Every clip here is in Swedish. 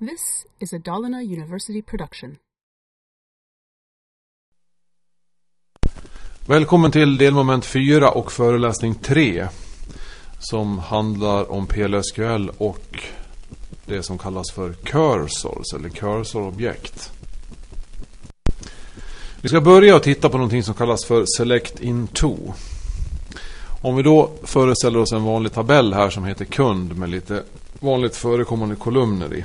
This is a Dalarna University production. Välkommen till delmoment 4 och föreläsning 3 som handlar om PLSQL och det som kallas för cursors eller cursorobjekt. Vi ska börja och titta på någonting som kallas för select into. Om vi då föreställer oss en vanlig tabell här som heter kund med lite vanligt förekommande kolumner i.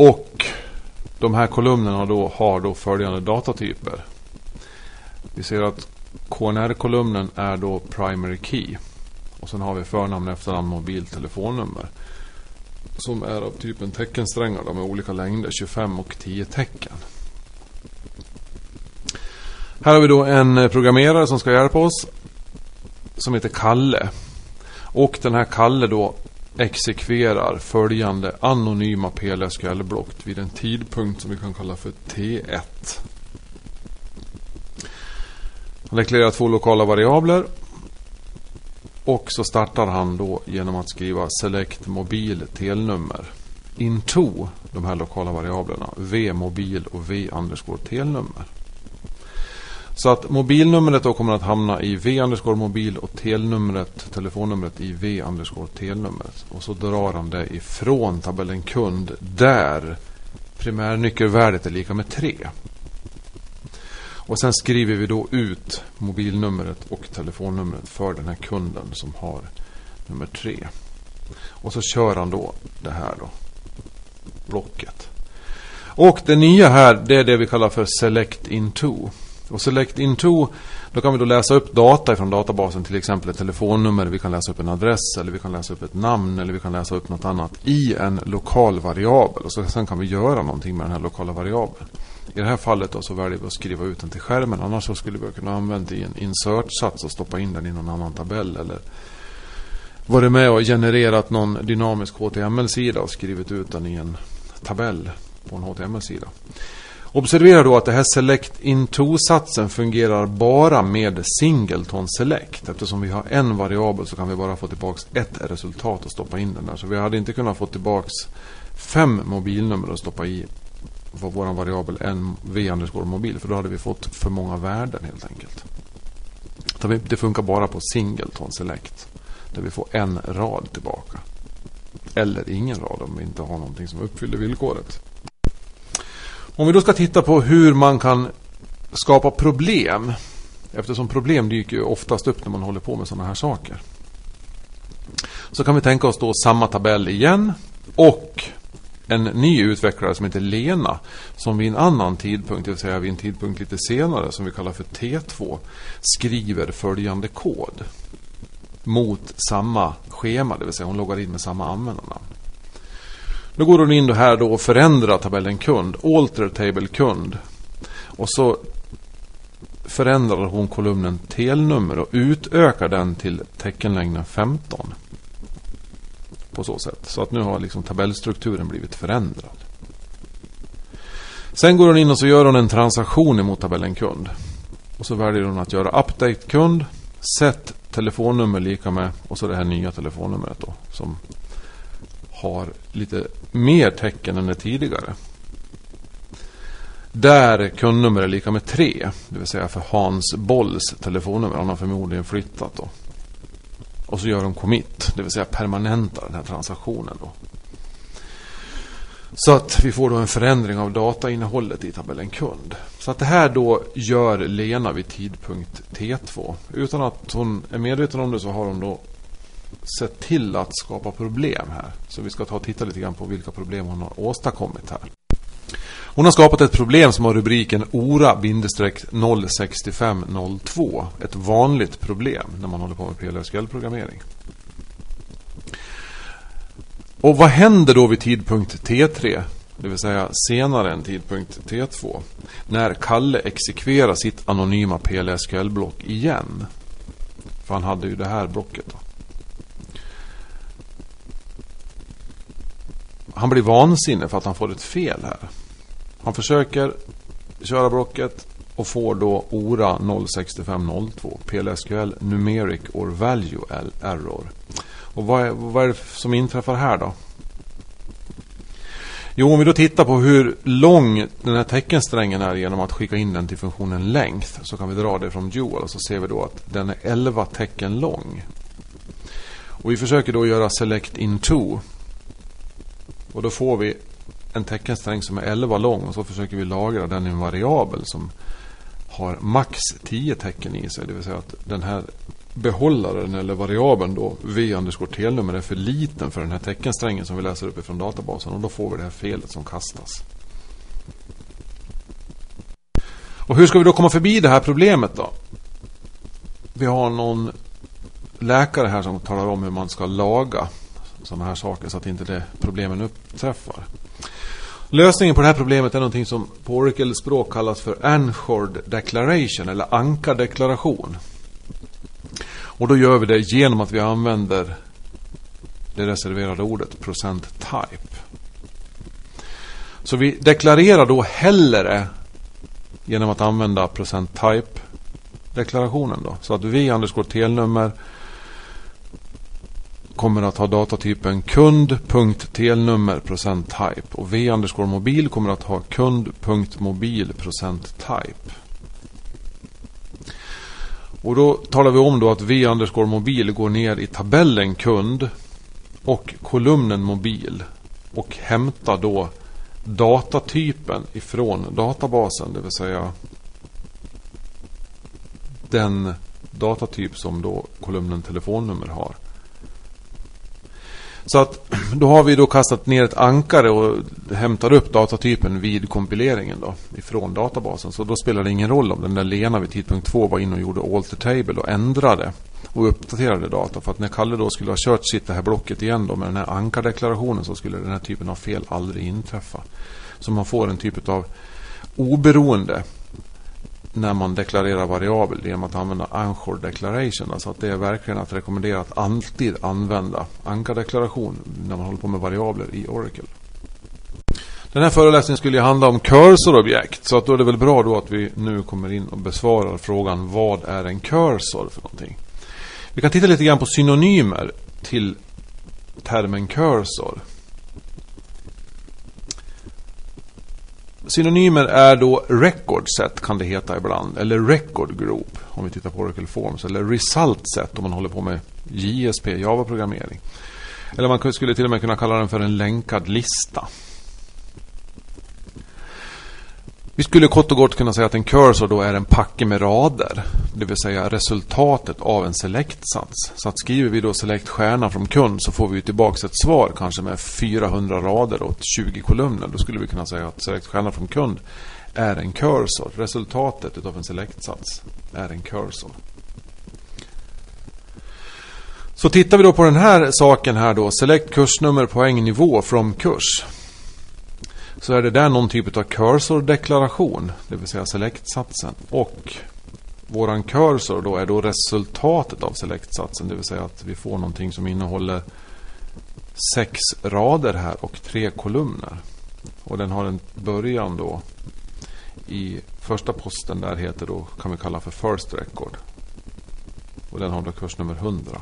Och de här kolumnerna då har då följande datatyper. Vi ser att KNR-kolumnen är då primary key. Och sen har vi förnamn, efternamn, mobil, telefonnummer. Som är av typen teckensträngar med olika längder, 25 och 10 tecken. Här har vi då en eh, programmerare som ska hjälpa oss. Som heter Kalle. Och den här Kalle då exekverar följande anonyma PLSQL-block vid en tidpunkt som vi kan kalla för T1. Han deklarerar två lokala variabler. Och så startar han då genom att skriva select mobil telnummer. Into de här lokala variablerna. V mobil och V underscore telnummer. Så att mobilnumret då kommer att hamna i V underscore mobil och telnumret, telefonnumret i V underscore telnumret. Och så drar han det ifrån tabellen kund där primärnyckelvärdet är lika med 3. Och sen skriver vi då ut mobilnumret och telefonnumret för den här kunden som har nummer 3. Och så kör han då det här då. Blocket. Och det nya här det är det vi kallar för select into. Och select into, då kan vi då läsa upp data från databasen, till exempel ett telefonnummer, vi kan läsa upp en adress, eller vi kan läsa upp ett namn, eller vi kan läsa upp något annat i en lokal variabel. Och så, sen kan vi göra någonting med den här lokala variabeln. I det här fallet då så väljer vi att skriva ut den till skärmen, annars så skulle vi kunna använda i en insert-sats och stoppa in den i någon annan tabell, eller varit med och genererat någon dynamisk HTML-sida och skrivit ut den i en tabell på en HTML-sida. Observera då att det här select into-satsen fungerar bara med singleton select. Eftersom vi har en variabel så kan vi bara få tillbaka ett resultat och stoppa in den där. Så vi hade inte kunnat få tillbaka fem mobilnummer och stoppa i vår variabel v mobil. För då hade vi fått för många värden helt enkelt. Det funkar bara på singleton select. Där vi får en rad tillbaka. Eller ingen rad om vi inte har någonting som uppfyller villkoret. Om vi då ska titta på hur man kan skapa problem. Eftersom problem dyker ju oftast upp när man håller på med sådana här saker. Så kan vi tänka oss då samma tabell igen. Och en ny utvecklare som heter Lena. Som vid en annan tidpunkt, det vill säga vid en tidpunkt lite senare som vi kallar för T2. Skriver följande kod. Mot samma schema, det vill säga hon loggar in med samma användarnamn. Nu går hon in då här då och förändrar tabellen kund. Alter table kund. Och så förändrar hon kolumnen telnummer och utökar den till teckenlängden 15. På så sätt. Så att nu har liksom tabellstrukturen blivit förändrad. Sen går hon in och så gör hon en transaktion emot tabellen kund. Och så väljer hon att göra update kund. Sätt telefonnummer lika med och så det här nya telefonnumret då. Som har lite mer tecken än det tidigare. Där kundnummer är lika med 3. Det vill säga för Hans Bolls telefonnummer. Han har förmodligen flyttat då. Och så gör de commit. Det vill säga permanentar den här transaktionen då. Så att vi får då en förändring av datainnehållet i tabellen kund. Så att det här då gör Lena vid tidpunkt T2. Utan att hon är medveten om det så har hon då sett till att skapa problem här. Så vi ska ta och titta lite grann på vilka problem hon har åstadkommit här. Hon har skapat ett problem som har rubriken ORA-06502. Ett vanligt problem när man håller på med PLSQL-programmering. Och vad händer då vid tidpunkt T3? Det vill säga senare än tidpunkt T2. När Kalle exekverar sitt anonyma PLSQL-block igen. För han hade ju det här blocket då. Han blir vansinnig för att han får ett fel här. Han försöker köra blocket och får då ORA 06502 PLSQL Numeric or Value Error. Och vad är, vad är det som inträffar här då? Jo, om vi då tittar på hur lång den här teckensträngen är genom att skicka in den till funktionen length så kan vi dra det från dual och så ser vi då att den är 11 tecken lång. Och vi försöker då göra select INTO. Och då får vi en teckensträng som är 11 lång och så försöker vi lagra den i en variabel som har max 10 tecken i sig. Det vill säga att den här behållaren eller variabeln då v telnummer är för liten för den här teckensträngen som vi läser upp ifrån databasen och då får vi det här felet som kastas. Och hur ska vi då komma förbi det här problemet då? Vi har någon läkare här som talar om hur man ska laga sådana här saker så att inte det problemen uppträffar. Lösningen på det här problemet är någonting som på Oracle-språk kallas för Anchored Declaration eller ankardeklaration. Och då gör vi det genom att vi använder det reserverade ordet procent type. Så vi deklarerar då hellre genom att använda procent type deklarationen då. Så att vi underscore telnummer kommer att ha datatypen kund.telnummer type och v underscore mobil kommer att ha kund.mobil type. Och då talar vi om då att v underscore mobil går ner i tabellen kund och kolumnen mobil och hämtar då datatypen ifrån databasen, det vill säga den datatyp som då kolumnen telefonnummer har. Så att då har vi då kastat ner ett ankare och hämtar upp datatypen vid kompileringen då ifrån databasen. Så då spelar det ingen roll om den där Lena vid tidpunkt 2 var inne och gjorde alter table och ändrade och uppdaterade data. För att när Kalle då skulle ha kört sitt det här blocket igen då med den här ankardeklarationen så skulle den här typen av fel aldrig inträffa. Så man får en typ av oberoende när man deklarerar variabel genom att använda Anchor Declaration. Alltså att det är verkligen att rekommendera att alltid använda ankardeklaration när man håller på med variabler i Oracle. Den här föreläsningen skulle ju handla om cursorobjekt. Så att då är det väl bra då att vi nu kommer in och besvarar frågan vad är en cursor för någonting. Vi kan titta lite grann på synonymer till termen cursor. Synonymer är då record set kan det heta ibland. Eller record group om vi tittar på Oracle Forms. Eller result set om man håller på med JSP, Java-programmering. Eller man skulle till och med kunna kalla den för en länkad lista. Vi skulle kort och gott kunna säga att en cursor då är en packe med rader. Det vill säga resultatet av en selectsats. Så att skriver vi då select stjärna från kund så får vi tillbaka ett svar kanske med 400 rader och 20 kolumner. Då skulle vi kunna säga att select stjärna från kund är en cursor. Resultatet av en selectsats är en cursor. Så tittar vi då på den här saken här då. Select kursnummer poängnivå från kurs så är det där någon typ av cursor-deklaration, det vill säga select-satsen. Och våran cursor då är då resultatet av select-satsen, det vill säga att vi får någonting som innehåller sex rader här och tre kolumner. Och den har en början då i första posten där heter då kan vi kalla för first record. Och den har då kursnummer 100.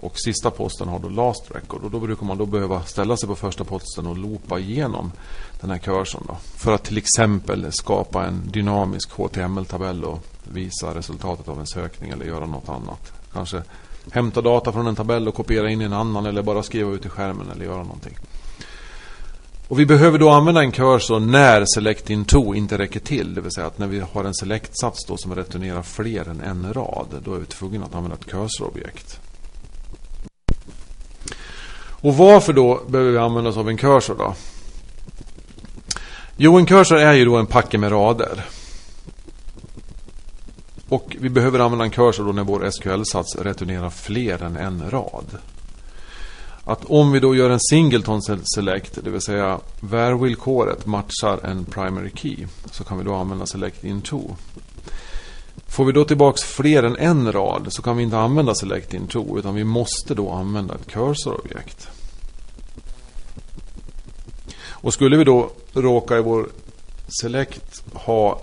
Och sista posten har då last record. Och då brukar man då behöva ställa sig på första posten och loopa igenom den här kursen. Då, för att till exempel skapa en dynamisk HTML-tabell och visa resultatet av en sökning eller göra något annat. Kanske hämta data från en tabell och kopiera in i en annan eller bara skriva ut i skärmen eller göra någonting. Och vi behöver då använda en cursor när select in to inte räcker till. Det vill säga att när vi har en select-sats som returnerar fler än en rad. Då är vi tvungna att använda ett cursor-objekt. Och varför då behöver vi använda oss av en cursor då? Jo, en cursor är ju då en packe med rader. Och vi behöver använda en cursor då när vår SQL-sats returnerar fler än en rad. Att om vi då gör en singleton select, det vill säga var-villkoret matchar en primary key, så kan vi då använda select Into. Får vi då tillbaks fler än en rad så kan vi inte använda select in to, utan vi måste då använda ett cursorobjekt. Och skulle vi då råka i vår select ha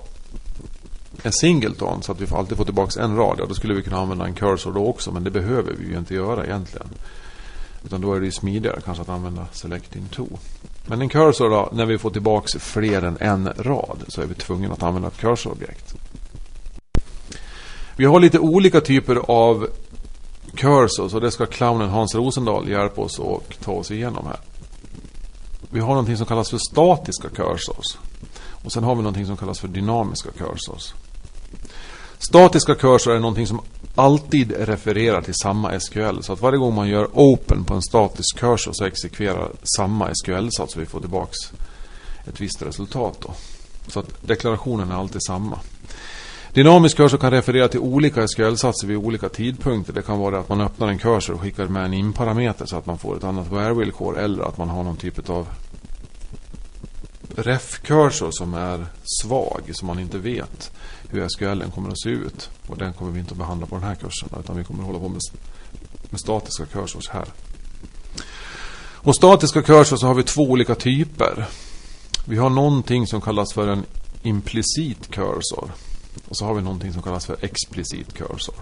en singleton så att vi alltid får tillbaka en rad, ja, då skulle vi kunna använda en cursor då också, men det behöver vi ju inte göra egentligen. Utan då är det ju smidigare kanske att använda select in to. Men en cursor då, när vi får tillbaka fler än en rad så är vi tvungna att använda ett cursorobjekt. Vi har lite olika typer av cursors och det ska clownen Hans Rosendahl hjälpa oss att ta oss igenom här. Vi har någonting som kallas för statiska cursors. Och sen har vi någonting som kallas för dynamiska cursors. Statiska cursor är någonting som alltid refererar till samma SQL. Så att varje gång man gör open på en statisk cursor så exekverar samma SQL-sats så vi får tillbaks ett visst resultat. Då. Så att deklarationen är alltid samma. Dynamisk kursor kan referera till olika SQL-satser vid olika tidpunkter. Det kan vara att man öppnar en kursor och skickar med en in-parameter så att man får ett annat where-villkor. Eller att man har någon typ av REF-kursor som är svag, som man inte vet hur SQL kommer att se ut. Och den kommer vi inte att behandla på den här kursen. Utan vi kommer att hålla på med, med statiska kursor här. Och statiska kursor så har vi två olika typer. Vi har någonting som kallas för en implicit cursor. Och så har vi någonting som kallas för explicit cursor.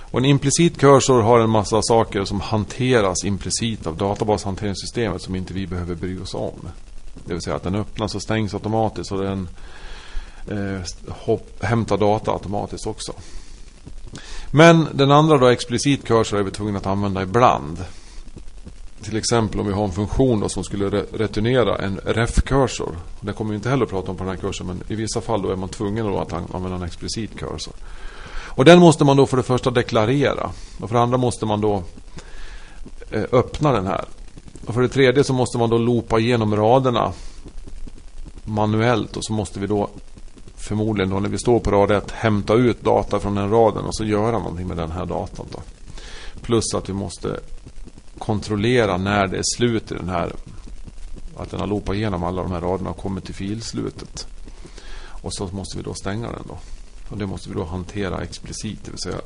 Och en implicit cursor har en massa saker som hanteras implicit av databashanteringssystemet som inte vi behöver bry oss om. Det vill säga att den öppnas och stängs automatiskt och den eh, hopp, hämtar data automatiskt också. Men den andra då, explicit cursor, är vi tvungna att använda ibland. Till exempel om vi har en funktion då som skulle re returnera en ref-cursor. Det kommer vi inte heller prata om på den här kursen men i vissa fall då är man tvungen då att använda en explicit cursor. Och den måste man då för det första deklarera. Och för det andra måste man då eh, öppna den här. Och för det tredje så måste man då loopa igenom raderna manuellt och så måste vi då förmodligen då när vi står på rad 1 hämta ut data från den raden och så göra någonting med den här datan. Då. Plus att vi måste kontrollera när det är slut i den här att den har loopat igenom alla de här raderna och kommit till filslutet. Och så måste vi då stänga den då. Och det måste vi då hantera explicit. Det vill säga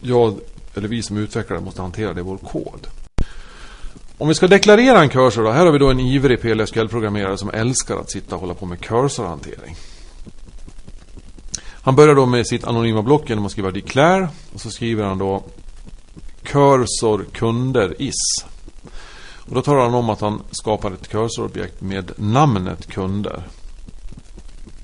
jag eller vi som utvecklare måste hantera det i vår kod. Om vi ska deklarera en cursor då. Här har vi då en ivrig PLSQL-programmerare som älskar att sitta och hålla på med cursorhantering. Han börjar då med sitt anonyma block genom att skriva declare. Och så skriver han då cursor kunder is. Och då talar han om att han skapar ett cursorobjekt med namnet kunder.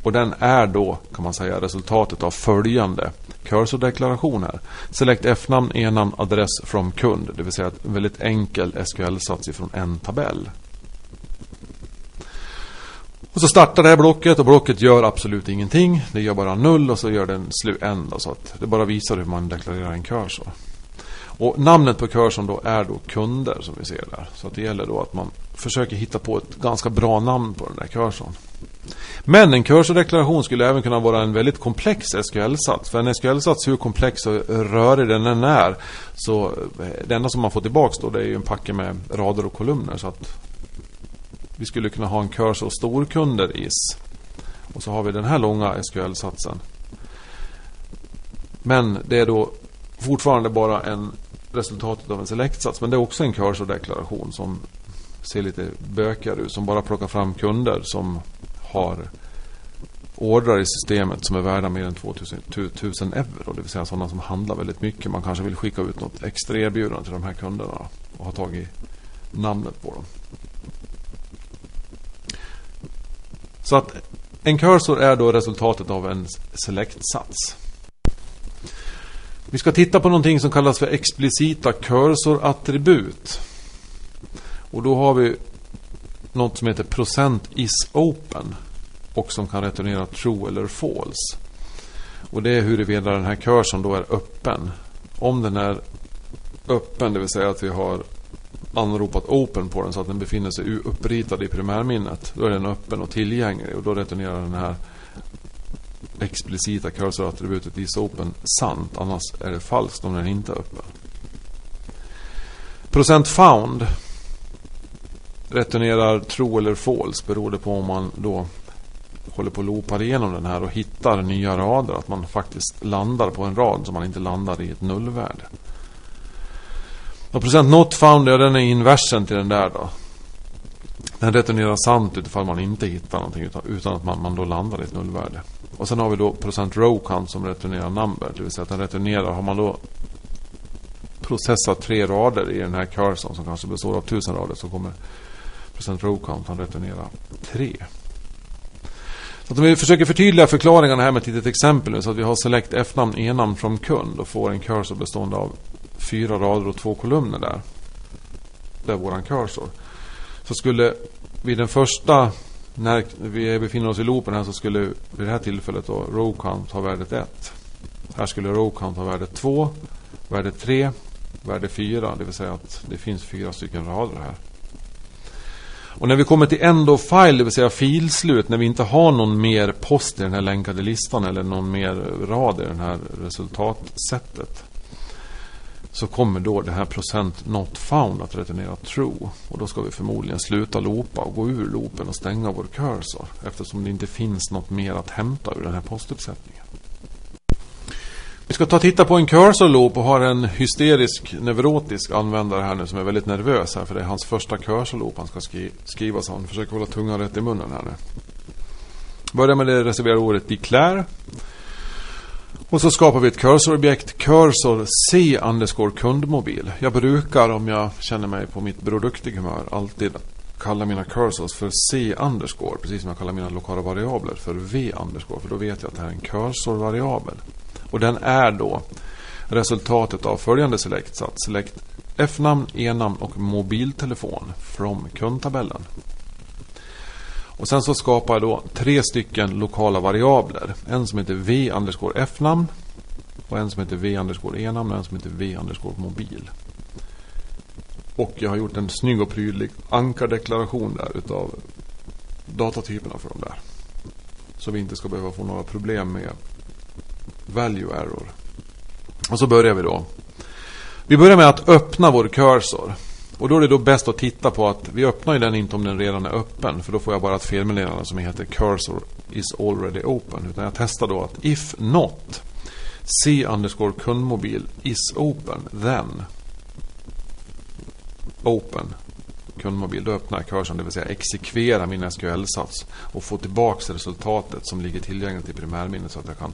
Och den är då, kan man säga, resultatet av följande cursordeklaration här. Select F-namn, E-namn, adress från kund. Det vill säga en väldigt enkel SQL-sats ifrån en tabell. Och så startar det här blocket och blocket gör absolut ingenting. Det gör bara null och så gör den slut så att det bara visar hur man deklarerar en kursor. Och namnet på kursen då är då kunder som vi ser där. Så det gäller då att man försöker hitta på ett ganska bra namn på den där kursen. Men en cursordeklaration skulle även kunna vara en väldigt komplex SQL-sats. För en SQL-sats, hur komplex och rörig den än är, så eh, det enda som man får tillbaka då det är ju en packe med rader och kolumner. Så att vi skulle kunna ha en cursor storkunder is. Och så har vi den här långa SQL-satsen. Men det är då fortfarande bara en resultatet av en selektsats Men det är också en cursor-deklaration som ser lite bökigare ut. Som bara plockar fram kunder som har ordrar i systemet som är värda mer än 2000, euro. Det vill säga sådana som handlar väldigt mycket. Man kanske vill skicka ut något extra erbjudande till de här kunderna och ha tagit namnet på dem. Så att en cursor är då resultatet av en selektsats. Vi ska titta på någonting som kallas för explicita cursor-attribut. Och då har vi något som heter procent is open och som kan returnera true eller false. Och det är huruvida den här kursen då är öppen. Om den är öppen, det vill säga att vi har anropat open på den så att den befinner sig uppritad i primärminnet. Då är den öppen och tillgänglig och då returnerar den här explicita cursorattributet i SOPEN sant. Annars är det falskt om den inte är öppen. Procent found returnerar true eller false beroende på om man då håller på att loopar igenom den här och hittar nya rader. Att man faktiskt landar på en rad som man inte landar i ett nullvärde. Och procent not found, ja den är inversen till den där då. Den returnerar sant utifall man inte hittar någonting utan, utan att man, man då landar i ett nullvärde. Och sen har vi då procent row count som returnerar number. Det vill säga att den returnerar, har man då processat tre rader i den här cursorn som kanske består av tusen rader så kommer procent row count att returnera tre. Så att om vi försöker förtydliga förklaringarna här med ett litet exempel nu så att vi har select f-namn e-namn från kund och får en cursor bestående av fyra rader och två kolumner där. Det är våran cursor. Så skulle vid den första när vi befinner oss i loopen här så skulle vid det här tillfället då row count ha värdet 1. Här skulle row count ha värdet 2, värdet 3, värde 4. Det vill säga att det finns fyra stycken rader här. Och när vi kommer till end of file, det vill säga filslut, när vi inte har någon mer post i den här länkade listan eller någon mer rad i det här resultatsättet. Så kommer då det här procent not found att returnera true. Och då ska vi förmodligen sluta loopa och gå ur loopen och stänga vår cursor. Eftersom det inte finns något mer att hämta ur den här postuppsättningen. Vi ska ta och titta på en cursor loop och har en hysterisk, neurotisk användare här nu som är väldigt nervös här för det är hans första cursor loop han ska skri skriva så han försöker hålla tungan rätt i munnen här nu. Börjar med det reserverade ordet declare. Och så skapar vi ett cursorobjekt, cursor C underscore kundmobil. Jag brukar om jag känner mig på mitt produktiga humör alltid kalla mina cursors för C underscore. Precis som jag kallar mina lokala variabler för V underscore. För då vet jag att det här är en cursor-variabel. Och den är då resultatet av följande select. Så select F-namn, E-namn och mobiltelefon från kundtabellen. Och sen så skapar jag då tre stycken lokala variabler. En som heter V underscore F-namn. Och en som heter V underscore E-namn och en som heter V underscore mobil. Och jag har gjort en snygg och prydlig ankardeklaration där utav datatyperna för de där. Så vi inte ska behöva få några problem med value error. Och så börjar vi då. Vi börjar med att öppna vår cursor. Och då är det då bäst att titta på att vi öppnar ju den inte om den redan är öppen. För då får jag bara ett felmeddelande som heter cursor is already open. Utan jag testar då att if not C underscore kundmobil is open then open kundmobil. Då öppnar jag kursen, det vill säga exekvera min SQL-sats och få tillbaka resultatet som ligger tillgängligt i primärminnet så att jag kan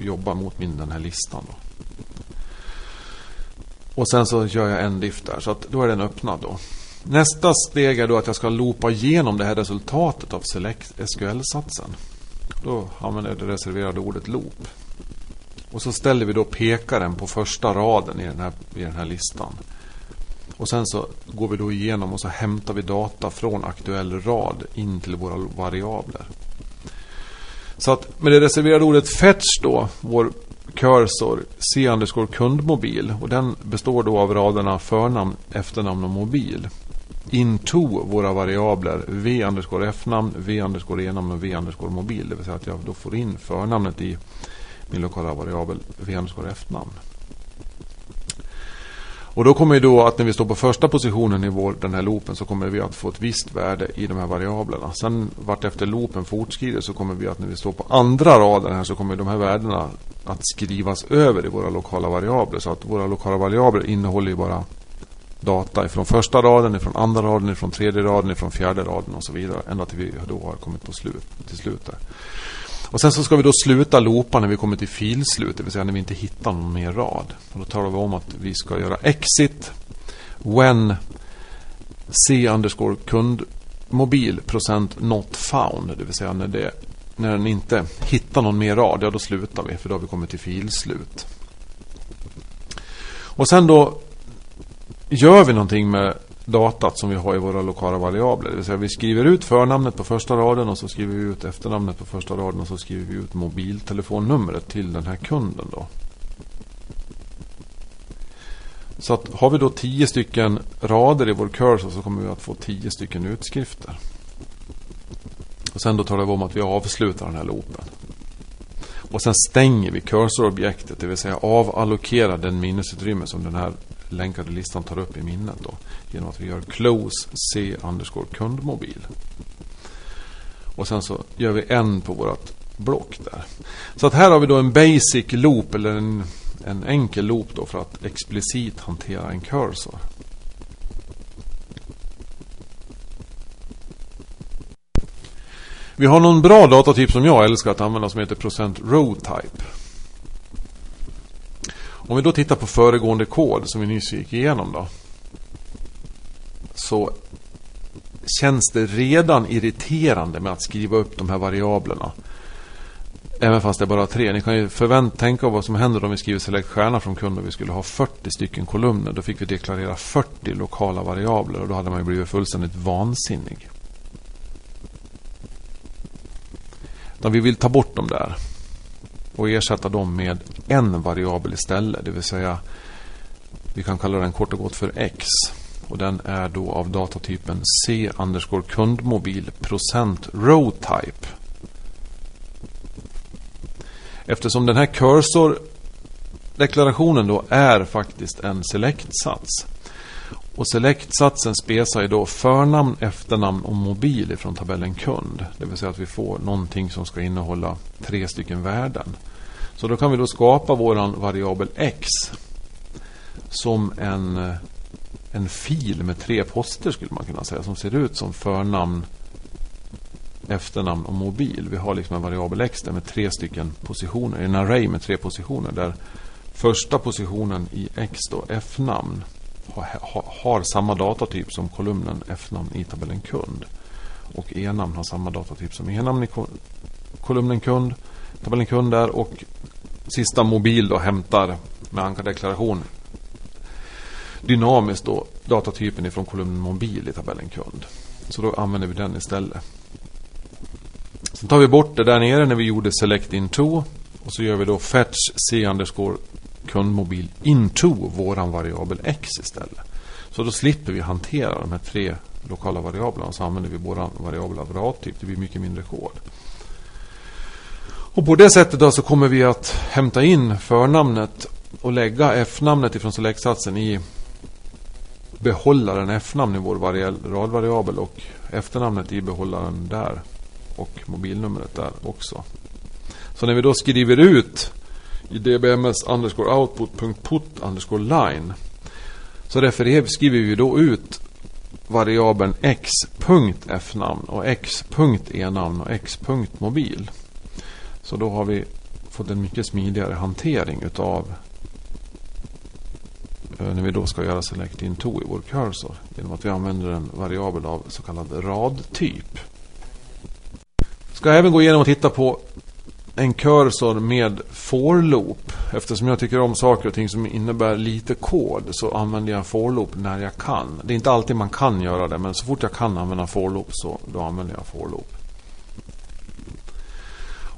jobba mot min, den här listan. Då. Och sen så gör jag en diff där, så att då är den öppnad då. Nästa steg är då att jag ska loopa igenom det här resultatet av select SQL-satsen. Då använder jag det reserverade ordet loop. Och så ställer vi då pekaren på första raden i den här, i den här listan. Och sen så går vi då igenom och så hämtar vi data från aktuell rad in till våra variabler. Så att med det reserverade ordet fetch då, vår cursor C underscore kundmobil och den består då av raderna förnamn, efternamn och mobil. Into våra variabler V underscore F-namn, V underscore E-namn och V underscore mobil. Det vill säga att jag då får in förnamnet i min lokala variabel V underscore F-namn. Och då kommer ju då att när vi står på första positionen i vår, den här loopen så kommer vi att få ett visst värde i de här variablerna. Sen vart efter loopen fortskrider så kommer vi att när vi står på andra raden här så kommer de här värdena att skrivas över i våra lokala variabler. Så att våra lokala variabler innehåller ju bara data från första raden, från andra raden, från tredje raden, från fjärde raden och så vidare. Ända till vi då har kommit på slut, till slut där. Och sen så ska vi då sluta loopa när vi kommer till filslut, det vill säga när vi inte hittar någon mer rad. Och då talar vi om att vi ska göra exit when c underscore kundmobil procent not found. Det vill säga när, det, när den inte hittar någon mer rad, ja då slutar vi för då har vi kommit till filslut. Och sen då gör vi någonting med datat som vi har i våra lokala variabler. Det vill säga vi skriver ut förnamnet på första raden och så skriver vi ut efternamnet på första raden och så skriver vi ut mobiltelefonnumret till den här kunden. Då. Så att har vi då tio stycken rader i vår cursor så kommer vi att få tio stycken utskrifter. Och sen då talar vi om att vi avslutar den här loopen. Och sen stänger vi cursorobjektet, det vill säga avallokerar den minnesutrymme som den här länkade listan tar upp i minnet då, genom att vi gör close c underscore kundmobil. Och sen så gör vi en på vårt block där. Så att här har vi då en basic loop eller en, en enkel loop då för att explicit hantera en cursor. Vi har någon bra datatyp som jag älskar att använda som heter procent row type. Om vi då tittar på föregående kod som vi nyss gick igenom då. Så känns det redan irriterande med att skriva upp de här variablerna. Även fast det är bara tre. Ni kan ju förvänt tänka vad som händer om vi skriver select stjärna från kund och vi skulle ha 40 stycken kolumner. Då fick vi deklarera 40 lokala variabler och då hade man ju blivit fullständigt vansinnig. Utan vi vill ta bort dem där och ersätta dem med en variabel istället. Det vill säga vi kan kalla den kort och gott för X. Och den är då av datatypen C underscore kundmobil procent row type. Eftersom den här cursor-deklarationen då är faktiskt en select-sats. Och select-satsen spesar ju då förnamn, efternamn och mobil ifrån tabellen kund. Det vill säga att vi får någonting som ska innehålla tre stycken värden. Så då kan vi då skapa vår variabel x som en, en fil med tre poster skulle man kunna säga. Som ser ut som förnamn, efternamn och mobil. Vi har liksom en variabel x där med tre stycken positioner. En array med tre positioner. Där första positionen i x då, f-namn, har, samma datatyp som kolumnen f-namn i tabellen kund. Och e-namn har samma datatyp som e-namn i kolumnen kund. Tabellen kund där och sista mobil då hämtar med ankardeklaration dynamiskt då datatypen ifrån kolumnen mobil i tabellen kund. Så då använder vi den istället. Sen tar vi bort det där nere när vi gjorde select into. Och så gör vi då fetch c underscore kundmobil into våran variabel x istället. Så då slipper vi hantera de här tre lokala variablerna. Så använder vi våran variabel av radtyp. Det blir mycket mindre kod. Och på det sättet då så kommer vi att hämta in förnamnet och lägga f-namnet ifrån selektsatsen i behållaren f-namn i vår radvariabel och efternamnet i behållaren där och mobilnumret där också. Så när vi då skriver ut i dbms underscore output.put underscore line så refererar, skriver vi då ut variabeln x.fnamn och x.enamn och x.mobil. Så då har vi fått en mycket smidigare hantering utav eh, när vi då ska göra select into i vår cursor genom att vi använder en variabel av så kallad radtyp. Ska även gå igenom och titta på en cursor med for loop. Eftersom jag tycker om saker och ting som innebär lite kod så använder jag for loop när jag kan. Det är inte alltid man kan göra det men så fort jag kan använda for loop så då använder jag for loop.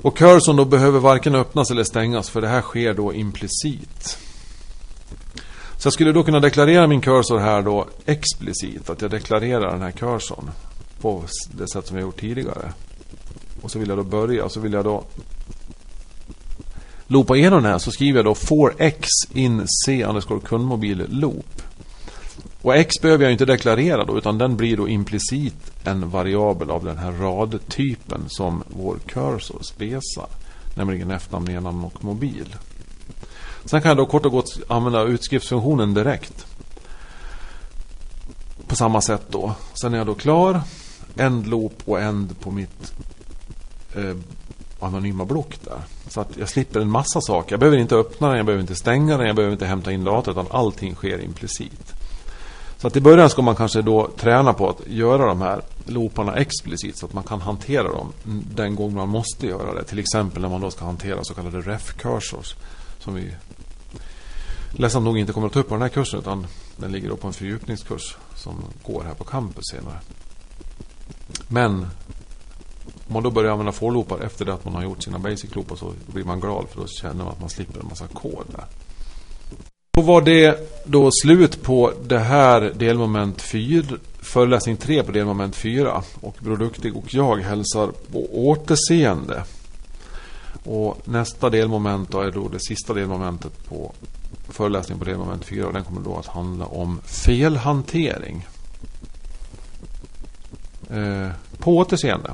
Och cursorn då behöver varken öppnas eller stängas för det här sker då implicit. Så jag skulle då kunna deklarera min cursor här då explicit. Att jag deklarerar den här cursorn på det sätt som jag gjort tidigare. Och så vill jag då börja så vill jag då loopa igenom den här så skriver jag då 4x in c underscore kundmobil loop. Och x behöver jag inte deklarera då utan den blir då implicit en variabel av den här radtypen som vår cursor spesar. Nämligen efternamn, namn och mobil. Sen kan jag då kort och gott använda utskriftsfunktionen direkt. På samma sätt då. Sen är jag då klar. End loop och end på mitt eh, anonyma block där. Så att jag slipper en massa saker. Jag behöver inte öppna den, jag behöver inte stänga den, jag behöver inte hämta in data utan allting sker implicit. Så att i början ska man kanske då träna på att göra de här looparna explicit så att man kan hantera dem den gång man måste göra det. Till exempel när man då ska hantera så kallade ref-cursors. Som vi ledsamt nog inte kommer att ta upp på den här kursen utan den ligger då på en fördjupningskurs som går här på campus senare. Men om man då börjar använda for-loopar efter det att man har gjort sina basic-loopar så blir man glad för då känner man att man slipper en massa kod där. Då var det då slut på det här delmoment 4, föreläsning 3 på delmoment 4. Och Bror Duktig och jag hälsar på återseende. Och nästa delmoment då är då det sista delmomentet på föreläsningen på delmoment 4. Och den kommer då att handla om felhantering. Eh, på återseende.